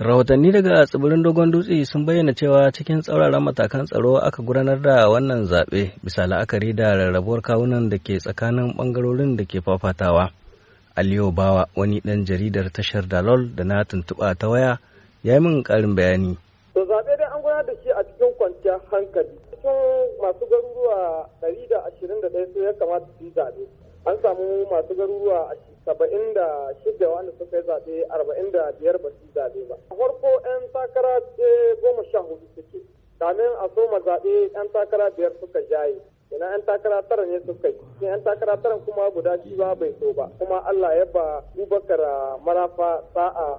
Rahotanni daga tsibirin Dogon Dutse sun bayyana cewa cikin tsauraran matakan tsaro aka gudanar da wannan zaɓe bisa la'akari da rarrabuwar kawunan da ke tsakanin ɓangarorin da ke fafatawa. Aliyu Bawa wani ɗan jaridar tashar Dalol da na tuntuɓa ta waya ya yi min ƙarin bayani. To zaɓe dai an gudanar da shi a cikin kwanciyar hankali. Cikin masu garuruwa ɗaya su ya kamata su yi zaɓe. An samu masu garuruwa saba'in da shida wanda suka yi zaɓe arba'in da biyar ba su zaɓe ba. A farko 'yan takara goma sha huɗu suke. Kamin a soma zaɓe 'yan takara biyar suka jaye. ina yan takara tara ne suka yi yan takara tara kuma guda biyu ba bai so ba kuma Allah ya ba Abubakar Marafa sa'a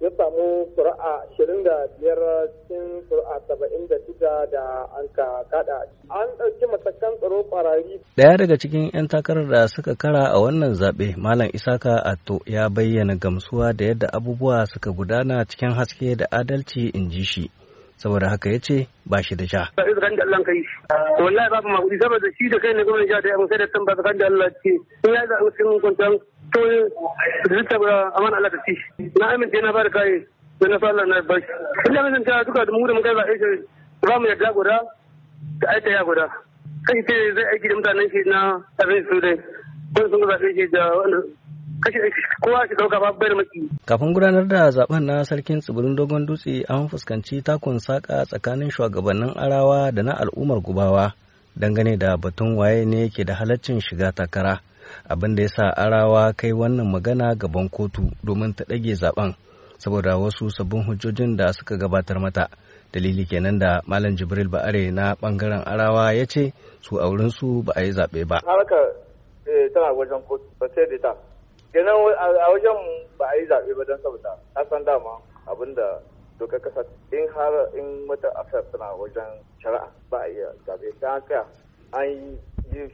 ya samu kuri'a ashirin da biyar cikin kuri'a saba'in da shida da an ka kada an ɗauki matakan tsaro ƙwararri. Ɗaya daga cikin 'yan takarar da suka kara a wannan zaɓe Malam Isaka Atto ya bayyana gamsuwa da yadda abubuwa suka gudana cikin haske da adalci in ji shi. saboda haka ya ce ba shi da sha. Tsakanin da Allah kai wallahi babu makudi saboda shi da kai ne gwamnati ja da yamma sai da tamba tsakanin da Allah ce in ya zaɓi cikin kwancan to ta amana Allah da shi na amince na ba da kai da na sallar na bashi. Ina mai duka da mu mun kai shi ba mu yarda guda ya guda. Kashi ce zai aiki da mutanen shi na abin su dai. Sun zaɓe shi da wanda. Kafin gudanar da zaɓen na sarkin tsibirin dogon dutse an fuskanci takun saka tsakanin shugabannin arawa da na al'ummar gubawa dangane da batun waye ne ke da halaccin shiga takara abin da ya sa arawa kai wannan magana gaban kotu domin ta ɗage zaɓen saboda wasu sabbin hujjojin da suka gabatar mata. Dalili kenan da malam jibril ba'are na ɓangaren arawa ya ce su auren su ba a yi zaɓe ba. Ta kenan a wajen ba a yi zaɓe ba don saboda na san dama abin da dokar kasa in har in wata affair tana wajen shari'a ba a iya zaɓe. Ta haka an yi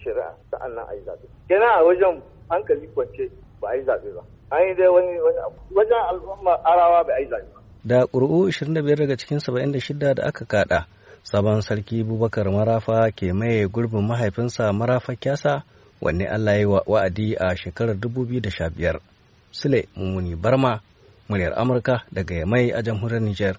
shari'a sa'an nan a yi zaɓe kenan a wajen hankali kwance ba a yi zaɓe ba an yi dai wani wajen al'umma arawa ba a yi zaɓe ba. da ƙuri'u 25 daga cikin 76 da aka kada sabon sarki bubakar marafa ke maye gurbin mahaifinsa marafa kyasa wanne Allah ya wa'adi a shekarar 2015. Sule Mummuni Barma, muryar Amurka daga Yamai a jamhuriyar Nijar.